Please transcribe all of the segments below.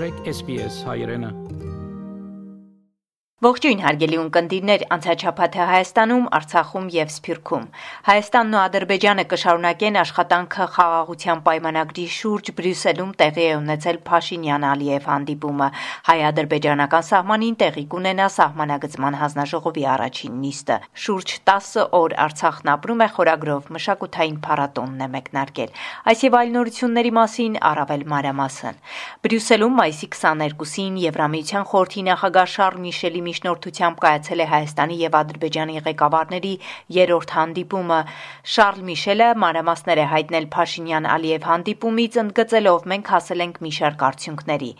մտրեք SPS հայրենը Ողջույն հարգելի ունկնդիրներ, անցաչափաթը Հայաստանում, Արցախում եւ Սփյուռքում։ Հայաստանն ու Ադրբեջանը կշարունակեն աշխատանքը խաղաղության պայմանագրի շուրջ Բրյուսելում տեղի է ունեցել Փաշինյան-Ալիև հանդիպումը։ Հայ-ադրբեջանական սահմանին տեղի կունենա սահմանագծման հանձնաժողովի առաջին նիստը։ Շուրջ 10 օր Արցախն ապրում է խորագրով մշակութային փառատոնն է մեկնարկել։ Այս եւ այլ նորությունների մասին առավել մանրամասն։ Բրյուսելում մայիսի 22-ին Եվրամիության խորհրդի նախագահ Շարլ Միշելի միջնորդությամբ կայացել է Հայաստանի եւ Ադրբեջանի ղեկավարների երրորդ հանդիպումը։ Շարլ Միշելը մանրամասներ է հայտնել Փաշինյան-Ալիև հանդիպումից, ընդգծելով մենք հասել ենք մի շարք արդյունքների։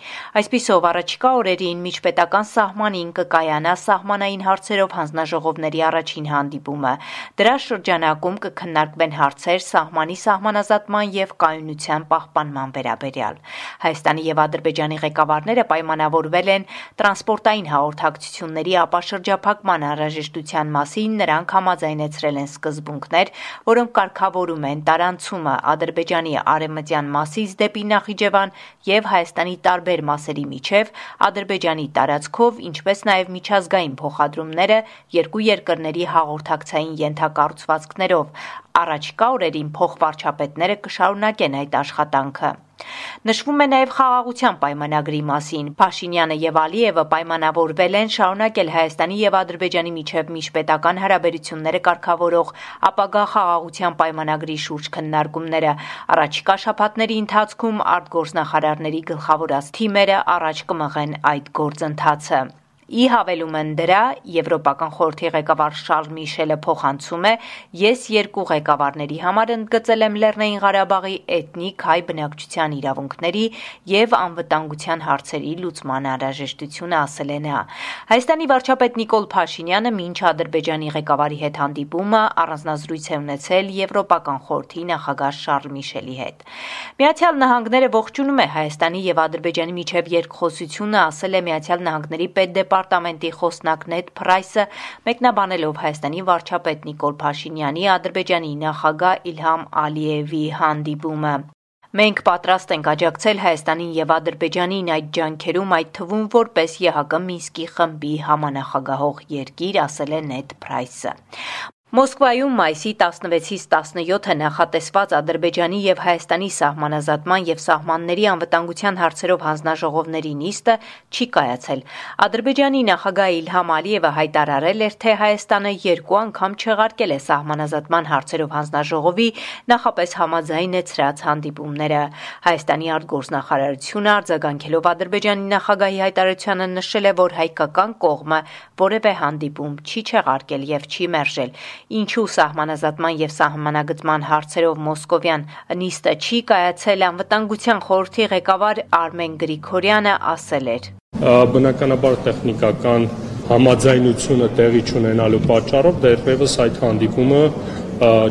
Այսպիսով առաջիկա օրերին միջպետական սահմանին կկայանա սահմանային հարցերով հանձնաժողովների առաջին հանդիպումը։ Դրա շրջանակում կքննարկվեն հարցեր սահմանի սահմանազատման եւ կայունության պահպանման վերաբերյալ։ Հայաստանի եւ Ադրբեջանի ղեկավարները պայմանավորվել են տրանսպորտային հաղորդակցություն հանրությունների ապաշրջափակման անհրաժեշտության մասին նրանք համաձայնեցրել են սկզբունքներ, որոնք կարգավորում են տարանցումը Ադրբեջանի արևմտյան մասից դեպի Նախիջևան եւ Հայաստանի տարբեր մասերի միջև Ադրբեջանի տարածքով, ինչպես նաեւ միջազգային փոխադրումները երկու երկրների հաղորդակցային ենթակառուցվածքներով։ Առաջիկա օրերին փոխվարչապետները կշարունակեն այդ աշխատանքը։ Նշվում է նաև խաղաղության պայմանագրի մասին։ Փաշինյանը եւ Ալիևը պայմանավորվել են շարունակել Հայաստանի եւ Ադրբեջանի միջև միջպետական հարաբերությունները կարգավորող ապագա խաղաղության պայմանագրի շուրջ քննարկումները։ Առաջիկա շաբաթների ընթացքում արտգործնախարարների գլխավորած թիմերը առաջ կմղեն այդ գործընթացը։ Ի հավելումն դրա Եվրոպական խորհրդի ղեկավար Շարլ Միշելը փոխանցում է. «Ես երկու ղեկավարների համար ընդգծել եմ Լեռնային Ղարաբաղի էթնիկ հայ բնակչության իրավունքների եւ անվտանգության հարցերի լուծման անհրաժեշտությունը», ասել է նա։ Հայաստանի վարչապետ Նիկոլ Փաշինյանը մինչ Ադրբեջանի ղեկավարի հետ հանդիպումը առանձնազրույց է ունեցել Եվրոպական խորհրդի նախագահ Շարլ Միշելի հետ։ Միացյալ Նահանգները ողջունում է Հայաստանի եւ Ադրբեջանի միջև երկխոսությունը, ասել է Միացյալ Նահանգների պետդեպ դեպարտամենտի խոսնակ Նեդ Փրայսը մեկնաբանելով Հայաստանի վարչապետ Նիկոլ Փաշինյանի Ադրբեջանի նախագահ Իլհամ Ալիևի հանդիպումը։ Մենք պատրաստ ենք աջակցել Հայաստանին եւ Ադրբեջանին այդ ջանքերում, այդ թվում որպես ԵՀԿ Մինսկի խմբի համանախագահող երկիր, ասել է Նեդ Փրայսը։ Մոսկվայում մայիսի 16-ից 17-ը նախատեսված Ադրբեջանի եւ Հայաստանի սահմանազատման եւ սահմանների անվտանգության հարցերով հանձնաժողովների նիստը չի կայացել։ Ադրբեջանի նախագահ Իլհամ Ալիևը հայտարարել էր, թե Հայաստանը երկու անգամ չեղարկել է սահմանազատման հարցերով հանձնաժողովի նախապես համաձայնեցրած հանդիպումները։ Հայաստանի արտգործնախարարությունը արձագանքելով Ադրբեջանի նախագահի հայտարարությանը նշել է, որ հայկական կողմը որևէ հանդիպում չի չեղարկել եւ չի մերժել ինչու սահմանազատման եւ սահմանագծման հարցերով Մոսկովյան նիստը չի կայացել անվտանգության խորհրդի ղեկավար Արմեն Գրիգորյանը ասել էր. Բնականաբար տեխնիկական համաձայնությունը տեղի չունենալու պատճառով դեռևս այդ հանդիպումը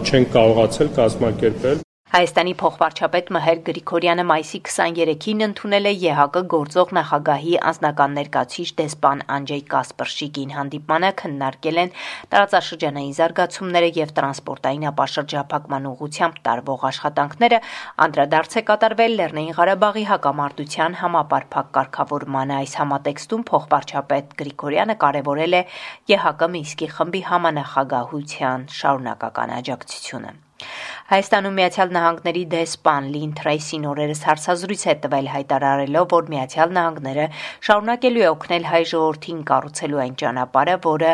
չեն կարողացել կազմակերպել Հայաստանի փոխվարչապետ Մհեր Գրիգորյանը մայիսի 23-ին ընդունել է ԵՀԿ գործող նախագահի անձնական ներկայացիչ դեսպան Անջեյ Կասպրշիկին հանդիպմանը քննարկել են տարածաշրջանային զարգացումները եւ տրանսպորտային ապաշրջափակման ուղղությամբ տարվող աշխատանքները, անդրադարձ է կատարվել Լեռնային Ղարաբաղի հակամարտության համապարփակ կարգավորմանը։ Այս համատեքստում փոխվարչապետ Գրիգորյանը կարևորել է ԵՀԿ Մինսկի խմբի համանախագահության շարունակական աջակցությունը։ Հայաստանում Միացյալ Նահանգների դեսպան Լին Թրեյսին օրերս հարցազրույց է տվել հայտարարելով, որ Միացյալ Նահանգները շարունակելու է օգնել հայ ժողովրդին կառուցելու այն ճանապարհը, որը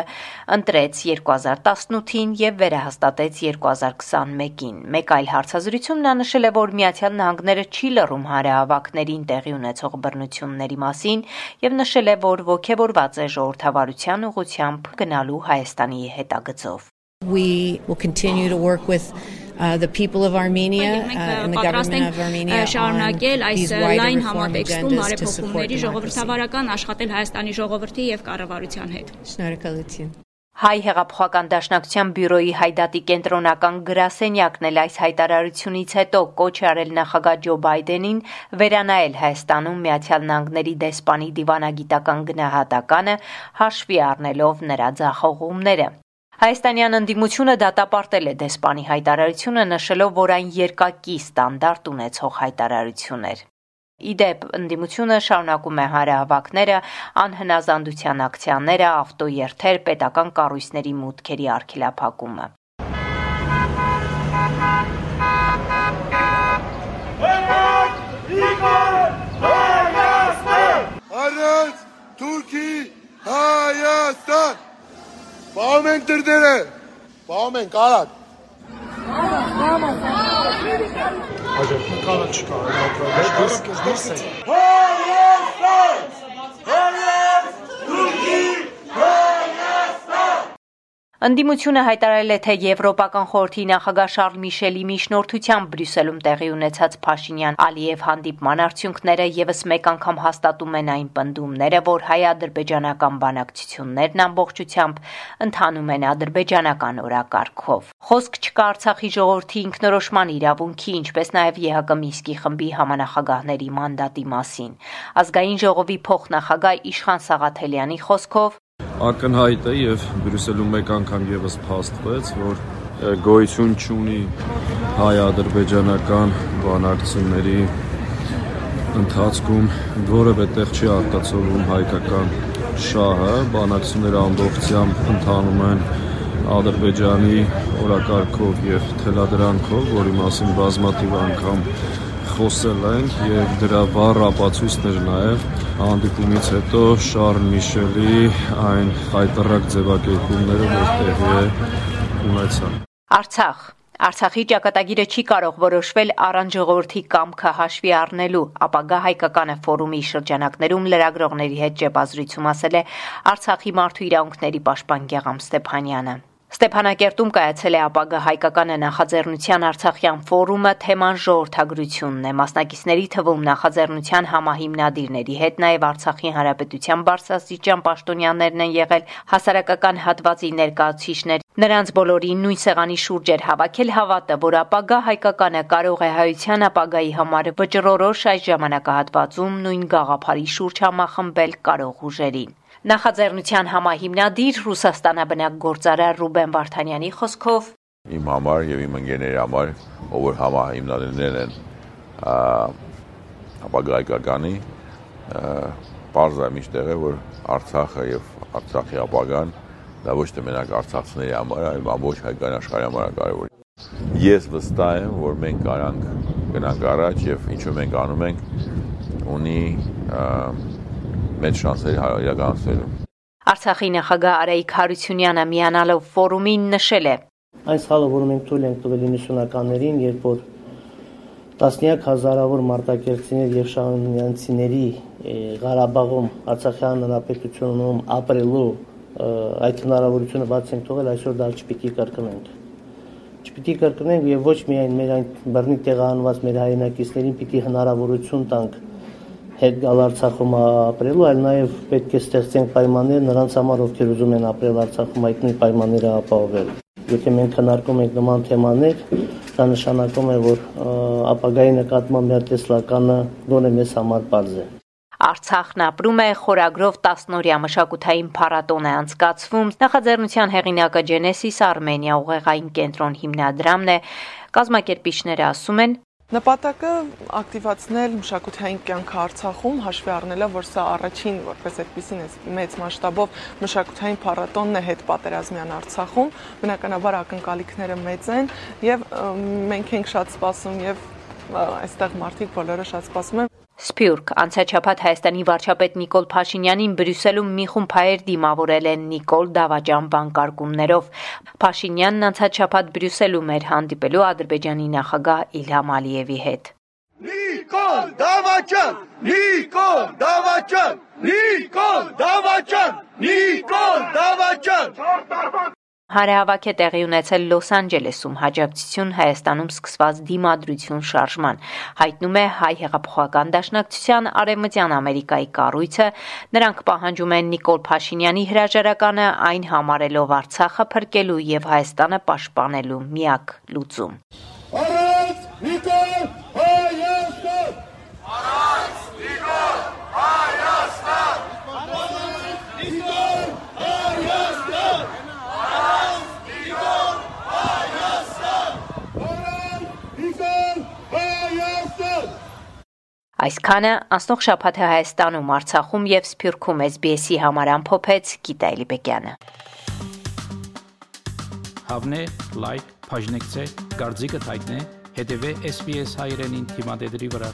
ընտրեց 2018-ին եւ վերահաստատեց 2021-ին։ Մեկ այլ հարցազրույցում նա նշել է, որ Միացյալ Նահանգները չի լռում հանրահավաքներին տեղի ունեցող բռնությունների մասին եւ նշել է, որ ողջևորված է ժողովրդավարության ուղղությամբ գնալու Հայաստանի հետագծով։ We will continue to work with uh, the people of Armenia uh, and the government of Armenia շարունակել այս լայն համատեքստում բարեփոխումների ժողովրդավարական աշխատել Հայաստանի ժողովրդի եւ կառավարության հետ։ Շնորհակալություն։ Հայ հեղափոխական դաշնակցության բյուրոյի հայդատի կենտրոնական գրասենյակն էլ այս հայտարարությունից հետո կոչ արել նախագահ Ջո Բայդենին վերանայել Հայաստանում Միացյալ Նահանգների դեսպանի դիվանագիտական գնահատականը հաշվի առնելով նրա ձախողումները։ Հայաստանյան ընդդիմությունը դատապարտել է դեսպանի հայտարարությունը, նշելով, որ այն երկակի ստանդարտ ունեցող հայտարարություն էր։ Իդեպ ընդդիմությունը շարունակում է հարահավաքները, անհնազանդության ակցիաները, ավտոերթեր, պետական կառույցների մուտքերի արգելափակումը։ Առանց Թուրքի Հայաստան։ Պահում ենք դրդերը։ Պահում ենք արագ։ Այո, կարա չկա, դուրս դուրս է։ Հայաստան։ Հայաստան։ Թուրքի Ընդդիմությունը հայտարարել է, թե Եվրոպական խորհրդի նախագահ Շարլ Միշելի միջնորդությամբ Բրյուսելում տեղի ունեցած Փաշինյան-Ալիև հանդիպման արդյունքները եւս մեկ անգամ հաստատում են այն պնդումները, որ հայ-ադրբեջանական բանակցություններն ամբողջությամբ ընթանում են ադրբեջանական օրակարգով։ Խոսք չկա Արցախի ժողովրդի ինքնորոշման իրավունքի, ինչպես նաեւ ԵՀԿ Միսկի խմբի համանախագահների մանդատի մասին։ Ազգային ժողովի փոխնախագահ Իշխան Սաղաթելյանի խոսքով ակնհայտ է եւ Բրյուսելում մեկ անգամ եւս փաստվեց, որ գոյություն չունի հայ-ադրբեջանական բանակցությունների ընթացքում որևէ տեղ չի արտացոլվում հայկական շահը, բանակցությունները ամբողջությամբ ընթանում են Ադրբեջանի օրակարգով եւ թելադրանքով, որի մասին բազմաթիվ անգամ խոսել ենք եւ դրա վառ ապացույցն էր նաեւ հանդիպումից հետո Շարլ Միշելի այն հայտարարակ ձևակերպումները, որ տեղի է ունեցան։ Արցախ. Արցախի ճակատագիրը չի կարող որոշվել առանց ժողովրդի կամքը հաշվի առնելու, ապագա հայկականը ֆորումի շրջանակներում լրագրողների հետ ճեպազրույցում ասել է Արցախի մարդու իրավունքների պաշտպան Գեգամ Ստեփանյանը։ Ստեփանակերտում կայացել է ապագա հայկականը նախաձեռնության Արցախյան ֆորումը թեման ժողովրդագրությունն է։ Մասնակիցների թվում նախաձեռնության համահիմնադիրների հետ նաև Արցախի Հանրապետության բարձրաստիճան պաշտոնյաներն են եղել հասարակական հատվածի ներկայացուցիչներ։ Նրանց բոլորին նույն սեղանի շուրջ էր հավաքել հավատը, որ ապագա հայկականը կարող է հայության ապագայի համար վճռորոշ այս ժամանակահատվածում նույն գաղափարի շուրջ համախմբել կարող ուժերին։ Նախաձեռնության համահիմնադիր Ռուսաստանաբնակ գործարար Ռուբեն Վարդանյանի խոսքով. Իմ համար եւ իմ ընկերների համար, ով որ համահիմնադիրներ են ապագայկականի, բարձ է միշտեղ է, որ Արցախը եւ Արցախի ապագան դա ոչ թե մենակ արցախցիների համար, այլ ամբողջ հայկական աշխարհի համար է կարևոր։ Ես վստահ եմ, որ մենք կարանք գնանք առաջ եւ ինչու մենք անում ենք, ունի մեծ շանսեր իրականացնելու։ Արցախի նախագահ Արայիկ Հարությունյանը միանալով ֆորումին նշել է. Այս խաղը, որը մենք թույլ ենք տվել 90-ականներին, երբ որ տասնյակ հազարավոր մարտակերտցիներ եւ շահումյանցիների Ղարաբաղում, Արցախյան հանրապետությունում ապրելու այդ հնարավորությունը բաց ենք թողել, այսօր դա չպիտի կրկնենք չպիտի կրկնենք եւ ոչ միայն մեր այն բռնի տեղահանված մեր հայրենակիցներին պիտի հնարավորություն տանք հետ գալ Արցախում ապրելու, այլ նաև պետք է ստեղծենք պայմաններ նրանց համար, ովքեր ուզում են ապրել Արցախում այդ նույն պայմանները ապահովել։ Եթե մենք քննարկում ենք նման թեմաներ, դա նշանակում է, որ ապագայի նկատմամբ մեր տեսլականը դոնե մեզ համար բարձ է։ Արցախն ապրում է խորագրով 10-նորյա մշակութային փառատոն է անցկացվում։ Նախաձեռնության հեղինակը Genesis Armenia ուղեղային կենտրոն հիմնադրամն է։ Կազմակերպիչները ասում են, Նպատակը ակտիվացնել մշակութային կյանքը Արցախում, հաշվի առնելով, որ սա առաջին որպես այդպեսին մեծ մասշտաբով մշակութային փառատոնն է հետ պատերազմյան Արցախում, բնականաբար ակնկալիքները մեծ են եւ մենք ենք շատ սպասում եւ այստեղ մարդիկ բոլորը շատ սպասում են Սփյուռք. Անցաչափած Հայաստանի վարչապետ Նիկոլ Փաշինյանին Բրյուսելում մի խումբ հայեր դիմավորել են Նիկոլ Դավաճան բանկարկումներով։ Փաշինյանն անցաչափած Բրյուսելում էր հանդիպելու Ադրբեջանի նախագահ Իլհամ Ալիևի հետ։ Նիկոլ Դավաճան, Նիկոլ Դավաճան, Նիկոլ Դավաճան, Նիկոլ Դավաճան։ Հարահավաք է տեղի ունեցել Լոս Անջելեսում հաջակցություն Հայաստանում սկսված դիմադրություն շարժման։ Հայտնում է հայ հեղափոխական դաշնակցության Արևմտյան Ամերիկայի կառույցը, նրանք պահանջում են Նիկոլ Փաշինյանի հրաժարականը այն համարելով Արցախը փրկելու եւ Հայաստանը պաշտպանելու միակ լուծում։ Առանց Նիկոլ Հայաստան! Առանց Նիկոլ Հայաստան! Այսքանը անցնող շաբաթը Հայաստանում, Արցախում եւ Սփյուռքում SBS-ի համար ամփոփեց Գիտա Էլիբեկյանը։ Հավնե, լայք, բաժնեկցե, դարձիկը թայտնե, հետեւե SBS հայրենին թիմադեդի վրա։